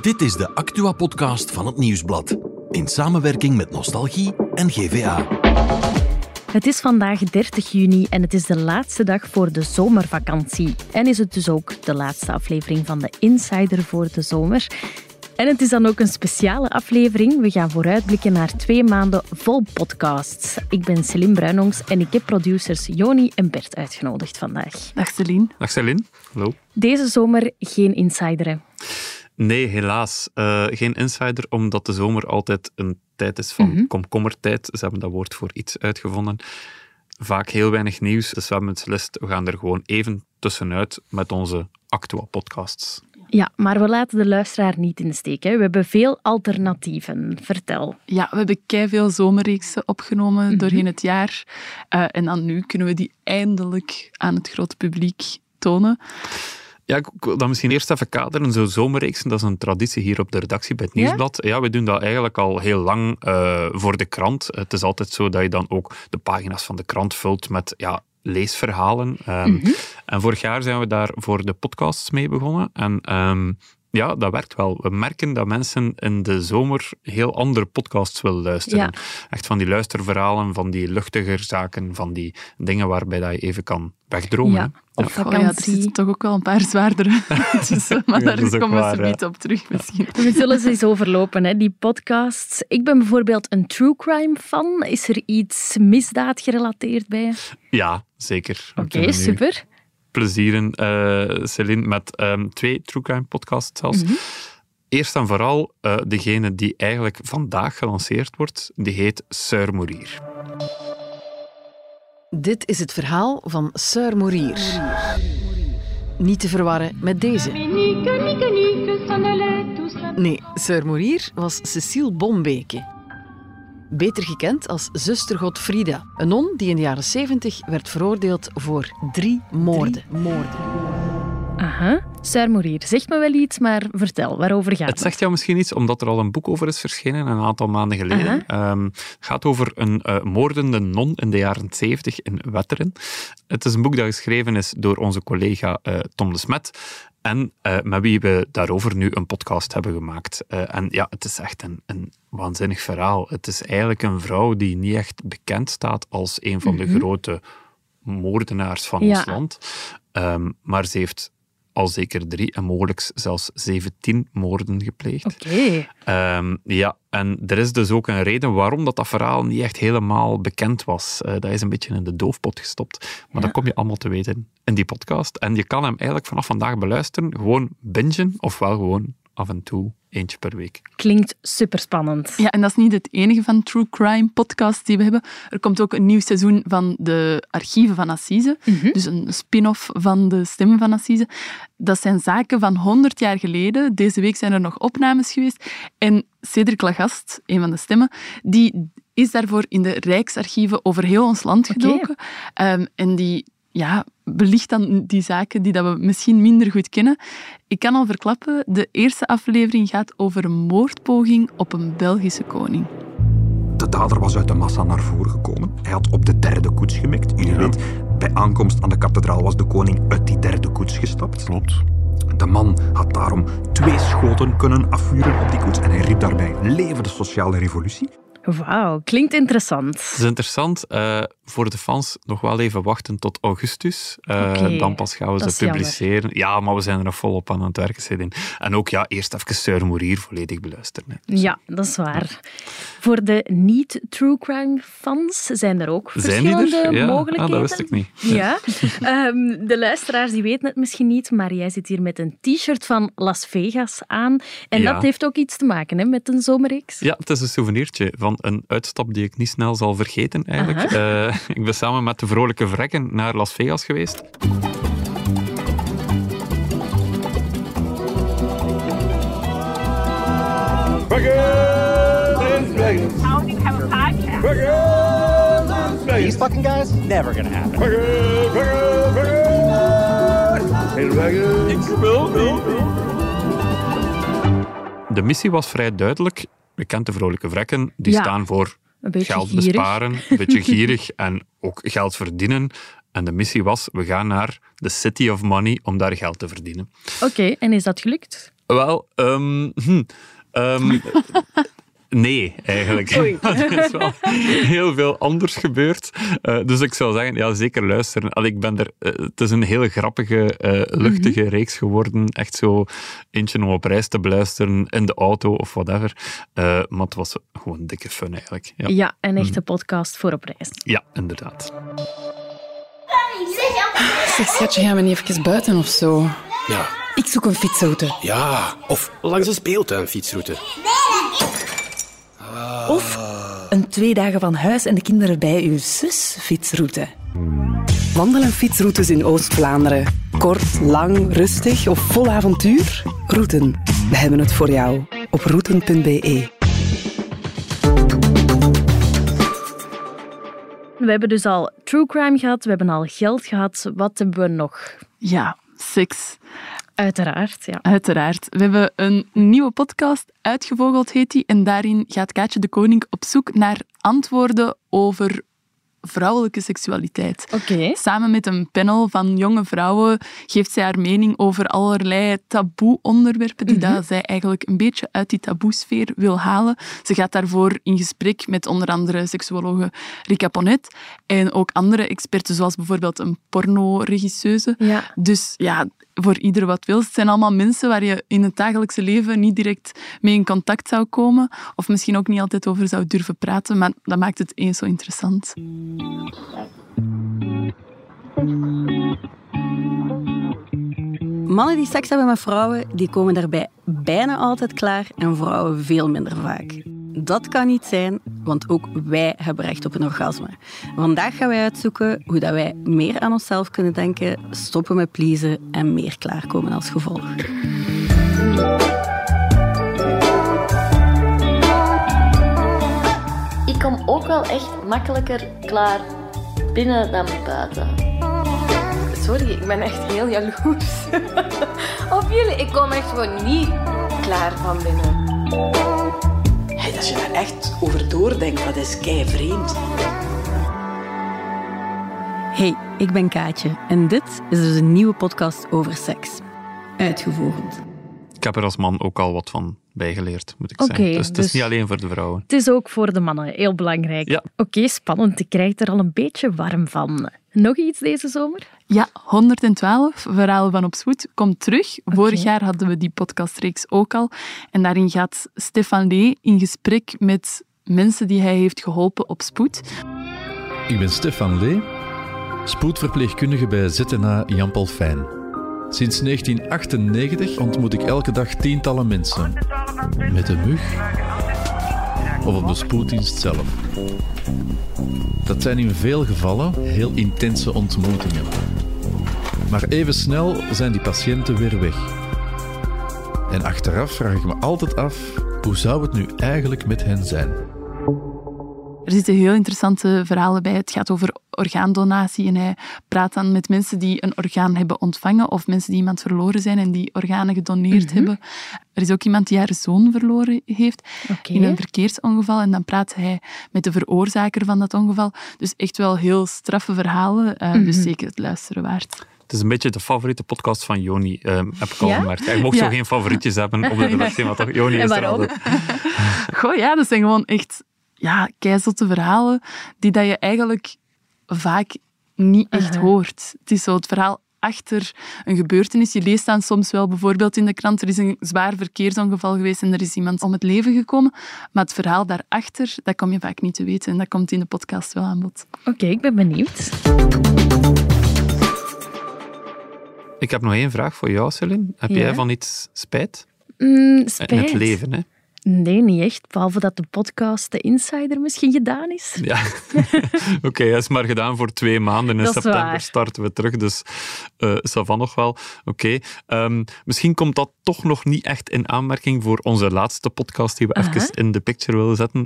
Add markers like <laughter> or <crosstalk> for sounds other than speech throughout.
Dit is de Actua-podcast van het Nieuwsblad. In samenwerking met Nostalgie en GVA. Het is vandaag 30 juni en het is de laatste dag voor de zomervakantie. En is het dus ook de laatste aflevering van de Insider voor de zomer. En het is dan ook een speciale aflevering. We gaan vooruitblikken naar twee maanden vol podcasts. Ik ben Celine Bruinongs en ik heb producers Joni en Bert uitgenodigd vandaag. Dag Celine. Dag Celine. Hallo. Deze zomer geen insider. Nee, helaas. eh, geen insider, omdat de zomer altijd een tijd is van komkommertijd. Ze hebben dat woord voor iets uitgevonden. Vaak heel weinig nieuws, dus we hebben beslist, we gaan er gewoon even tussenuit met onze Actua-podcasts. Ja, maar we laten de luisteraar niet in de steek. Hè. We hebben veel alternatieven. Vertel. Ja, we hebben veel zomerreeksen opgenomen Mhm. doorheen het jaar. Eh, en dan nu kunnen we die eindelijk aan het grote publiek tonen. Ja, ik wil dat misschien eerst even kaderen. Zo zomerreeksen, dat is een traditie hier op de redactie bij het? Nieuwsblad. Ja, we doen dat eigenlijk al heel lang eh, voor de krant. Het is altijd zo dat je dan ook de pagina's van de krant vult met ja, leesverhalen. Ehm, Mhm. En vorig jaar zijn we daar voor de podcasts mee begonnen. En ehm, ja, dat werkt wel. We merken dat mensen in de zomer heel andere podcasts willen luisteren. Ja. Echt van die luisterverhalen, van die luchtiger zaken, van die dingen waarbij dat je even kan wegdromen. Ja, op Oh ja, er zitten toch ook wel een paar zwaardere <laughs> tussen. Maar Ja, daar komen waar, we ja. niet op terug misschien. We zullen ze eens overlopen, hè, die podcasts. Ik ben bijvoorbeeld een true crime fan. Is er iets misdaad gerelateerd bij? Ja, zeker. Oké, super. Plezieren, eh Celine, met ehm, twee True Crime podcasts zelfs. Mhm. Eerst en vooral eh, degene die eigenlijk vandaag gelanceerd wordt, die heet Sir Morier. Dit is het verhaal van Sir Morier. Niet te verwarren met deze. Nee, Sir Morier was Cecile Bombeke. Beter gekend als zuster Godfrida, een non die in de jaren 70 werd veroordeeld voor drie moorden. Aha. Sir Morier, zegt me wel iets, maar vertel, waarover gaat Het zegt jou misschien iets, omdat er al een boek over is verschenen, een aantal maanden geleden. Ehm, het gaat over een eh, moordende non in de jaren 70 in Wetteren. Het is een boek dat geschreven is door onze collega eh, Tom de Smet. En eh, met wie we daarover nu een podcast hebben gemaakt. En ja, het is echt een, een waanzinnig verhaal. Het is eigenlijk een vrouw die niet echt bekend staat als een van de grote moordenaars van Ja. ons land. Ehm, maar ze heeft al zeker drie en mogelijk zelfs 17 moorden gepleegd. Oké. Ehm, ja, en er is dus ook een reden waarom dat, dat verhaal niet echt helemaal bekend was. Eh, dat is een beetje in de doofpot gestopt. Maar dat kom je allemaal te weten in die podcast. En je kan hem eigenlijk vanaf vandaag beluisteren, gewoon bingen, ofwel gewoon af en toe eentje per week. Klinkt superspannend. Ja, en dat is niet het enige van True Crime podcasts die we hebben. Er komt ook een nieuw seizoen van de archieven van Assise. Dus een spin-off van de stemmen van Assise. Dat zijn zaken van 100 jaar geleden. Deze week zijn er nog opnames geweest. En Cedric Lagast, een van de stemmen, die is daarvoor in de Rijksarchieven over heel ons land gedoken. Ehm, en die ja, belicht dan die zaken die dat we misschien minder goed kennen. Ik kan al verklappen, de eerste aflevering gaat over een moordpoging op een Belgische koning. De dader was uit de massa naar voren gekomen. Hij had op de derde koets gemikt. Jullie weet, bij aankomst aan de kathedraal was de koning uit die derde koets gestapt. Klopt. De man had daarom twee schoten kunnen afvuren op die koets en hij riep daarbij leven de sociale revolutie. Wauw, klinkt interessant. Het is interessant. eh, voor de fans nog wel even wachten tot augustus. Eh, dan pas gaan we ze publiceren. Ja, maar we zijn er nog volop aan aan het werken. Zedin. En ook ja, eerst even Sir Morier volledig beluisteren. hè. Ja, dat is waar. Voor de niet-true crime fans zijn er ook Zijn er? verschillende Ja, mogelijkheden. ah, dat wist ik niet. Ja. Ehm, de luisteraars die weten het misschien niet, maar jij zit hier met een t-shirt van Las Vegas aan. En Ja. dat heeft ook iets te maken hè, met een zomerreeks. Ja, het is een souvenirtje van een uitstap die ik niet snel zal vergeten eigenlijk. Eh, ik ben samen met de vrolijke vrekken naar Las Vegas geweest. These fucking guys? Never gonna happen. De missie was vrij duidelijk. Je kent de vrolijke vrekken. Die Ja. staan voor geld gierig. besparen, een beetje <laughs> gierig en ook geld verdienen. En de missie was, we gaan naar de City of Money om daar geld te verdienen. Oké, en is dat gelukt? Wel, ehm, hm, ehm, <laughs> nee, eigenlijk. <laughs> <laughs> er is wel heel veel anders gebeurd. Eh, dus ik zou zeggen, ja, zeker luisteren. Allee, ik ben er, eh, het is een hele grappige, eh, luchtige reeks geworden. Echt zo eentje om op reis te beluisteren, in de auto of whatever. Eh, maar het was gewoon dikke fun eigenlijk. Ja, Ja, een echte podcast voor op reis. ja inderdaad. Zeg, schatje, gaan we niet even buiten of zo? Ja, Ik zoek een fietsroute. ja. Of langs een speeltuinfietsroute. Of een twee dagen van huis en de kinderen bij uw zus fietsroute. Wandel- en fietsroutes in Oost-Vlaanderen. Kort, lang, rustig of vol avontuur? Routen. We hebben het voor jou. Op routen.be. We hebben dus al true crime gehad, we hebben al geld gehad. Wat hebben we nog? Ja, seks. Uiteraard, ja. Uiteraard. We hebben een nieuwe podcast, Uitgevogeld heet die, en daarin gaat Kaatje de Koning op zoek naar antwoorden over vrouwelijke seksualiteit. Oké. Samen met een panel van jonge vrouwen geeft zij haar mening over allerlei taboe-onderwerpen die dat zij eigenlijk een beetje uit die taboesfeer wil halen. Ze gaat daarvoor in gesprek met onder andere seksuologe Rika Ponet en ook andere experten, zoals bijvoorbeeld een pornoregisseuse. Ja. Dus ja, voor ieder wat wil. Het zijn allemaal mensen waar je in het dagelijkse leven niet direct mee in contact zou komen. Of misschien ook niet altijd over zou durven praten. Maar dat maakt het eens zo interessant. Mannen die seks hebben met vrouwen, die komen daarbij bijna altijd klaar en vrouwen veel minder vaak. Dat kan niet zijn, want ook wij hebben recht op een orgasme. Vandaag gaan wij uitzoeken hoe dat wij meer aan onszelf kunnen denken, stoppen met pleasen en meer klaarkomen als gevolg. Ik kom ook wel echt makkelijker klaar binnen dan buiten. Sorry, ik ben echt heel jaloers. <laughs> Op jullie, ik kom echt gewoon niet klaar van binnen. Als je daar echt over doordenkt, dat is kei vreemd. Hey, ik ben Kaatje en dit is dus een nieuwe podcast over seks. Uitgevogeld. Ik heb er als man ook al wat van bijgeleerd, moet ik zeggen. Dus het is dus- niet alleen voor de vrouwen. Het is ook voor de mannen heel belangrijk. Ja. Oké, spannend. Ik krijg er al een beetje warm van. Nog iets deze zomer? Ja, 112, Verhalen van op Spoed, komt terug. Vorig jaar hadden we die podcastreeks ook al. En daarin gaat Stefan Lee in gesprek met mensen die hij heeft geholpen op spoed. Ik ben Stefan Lee, spoedverpleegkundige bij ZNA Jan Paul Fijn. Sinds 1998 ontmoet ik elke dag tientallen mensen. Met een mug of op de spoeddienst zelf. Dat zijn in veel gevallen heel intense ontmoetingen. Maar even snel zijn die patiënten weer weg. En achteraf vraag ik me altijd af, hoe zou het nu eigenlijk met hen zijn? Er zitten heel interessante verhalen bij. Het gaat over orgaandonatie en hij praat dan met mensen die een orgaan hebben ontvangen of mensen die iemand verloren zijn en die organen gedoneerd Mhm. hebben. Er is ook iemand die haar zoon verloren heeft in een verkeersongeval en dan praat hij met de veroorzaker van dat ongeval. Dus echt wel heel straffe verhalen, eh, dus Mhm. zeker het luisteren waard. Het is een beetje de favoriete podcast van Joni, ehm, heb ik al Ja? gemerkt. Mocht Ja. zo geen favorietjes hebben op de redactie, maar toch, Joni is er altijd. <laughs> Goh, ja, dat zijn gewoon echt ja, keizotte verhalen die dat je eigenlijk vaak niet echt hoort. Het is zo het verhaal achter een gebeurtenis. Je leest dan soms wel bijvoorbeeld in de krant, er is een zwaar verkeersongeval geweest en er is iemand om het leven gekomen. Maar het verhaal daarachter, dat kom je vaak niet te weten. En dat komt in de podcast wel aan bod. Oké, ik ben benieuwd. Ik heb nog één vraag voor jou, Celine. Heb Ja? jij van iets spijt? Mm, spijt. In het leven, hè? Nee, niet echt. Behalve dat de podcast De Insider misschien gedaan is. Ja. <laughs> Oké, hij is maar gedaan voor twee maanden. In september waar. starten we terug, dus eh ça va nog wel. Oké. Ehm, misschien komt dat toch nog niet echt in aanmerking voor onze laatste podcast die we Aha. even in de picture willen zetten.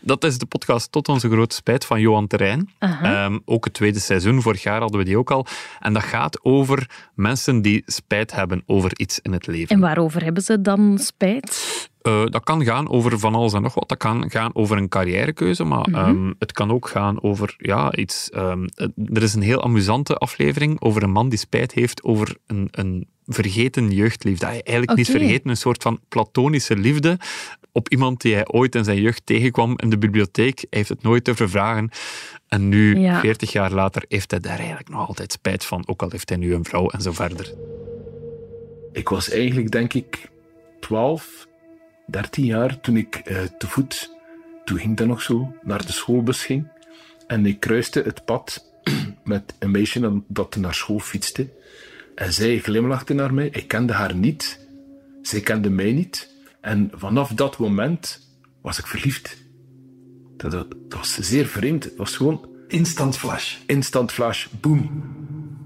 Dat is de podcast Tot onze grote spijt van Johan Terrein. Ehm, ook het tweede seizoen, vorig jaar hadden we die ook al. En dat gaat over mensen die spijt hebben over iets in het leven. En waarover hebben ze dan spijt? Eh, dat kan gaan over van alles en nog wat. Dat kan gaan over een carrièrekeuze, maar Mhm. ehm, het kan ook gaan over ja, iets. ehm, eh, er is een heel amusante aflevering over een man die spijt heeft over een, een vergeten jeugdliefde. Eigenlijk niet vergeten, een soort van platonische liefde op iemand die hij ooit in zijn jeugd tegenkwam in de bibliotheek. Hij heeft het nooit durven vragen. En nu, Ja. 40 jaar later, heeft hij daar eigenlijk nog altijd spijt van. Ook al heeft hij nu een vrouw en zo verder. Ik was eigenlijk, denk ik, 12, 13 jaar toen ik eh, te voet, toen ging dat nog zo, naar de schoolbus ging. En ik kruiste het pad <clears throat> met een meisje dat naar school fietste. En zij glimlachte naar mij. Ik kende haar niet. Zij kende mij niet. En vanaf dat moment was ik verliefd. Dat, dat was zeer vreemd. Het was gewoon... Instant flash. Instant flash. Boom.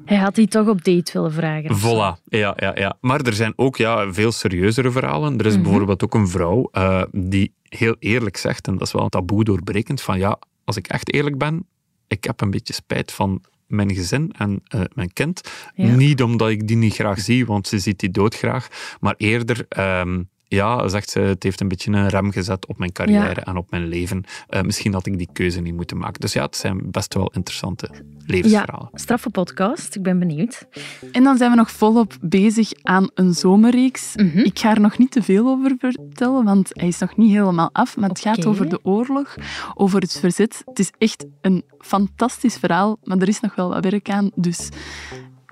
Hij had die toch op date willen vragen. Voilà, ja, ja, ja. Maar er zijn ook ja, veel serieuzere verhalen. Er is Mhm. bijvoorbeeld ook een vrouw eh, die heel eerlijk zegt, en dat is wel een taboe doorbrekend, van ja, als ik echt eerlijk ben, ik heb een beetje spijt van mijn gezin en eh, mijn kind. Ja. Niet omdat ik die niet graag zie, want ze ziet die doodgraag, maar eerder... ehm, ja, zegt ze, het heeft een beetje een rem gezet op mijn carrière Ja. en op mijn leven. Eh, misschien had ik die keuze niet moeten maken. Dus ja, het zijn best wel interessante levensverhalen. Ja, straffe podcast. Ik ben benieuwd. En dan zijn we nog volop bezig aan een zomerreeks. Mhm. Ik ga er nog niet te veel over vertellen, want hij is nog niet helemaal af. Maar het gaat over de oorlog, over het verzet. Het is echt een fantastisch verhaal, maar er is nog wel wat werk aan. Dus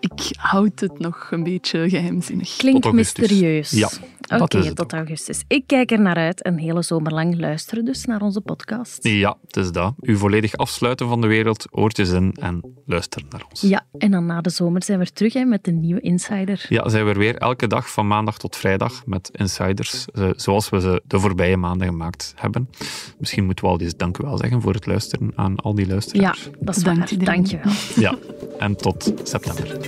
ik houd het nog een beetje geheimzinnig. Klinkt mysterieus. Ja, Oké, tot augustus. Ik kijk er naar uit. Een hele zomer lang luisteren dus naar onze podcast. Ja, het is dat. U volledig afsluiten van de wereld, oortjes in en luisteren naar ons. Ja, en dan na de zomer zijn we terug hè, met een nieuwe Insider. Ja, zijn we er weer elke dag van maandag tot vrijdag met insiders, eh, zoals we ze de voorbije maanden gemaakt hebben. Misschien moeten we al eens dank u wel zeggen voor het luisteren aan al die Ja, luisteraars. dat is waar. Dank je wel. Ja, en tot september.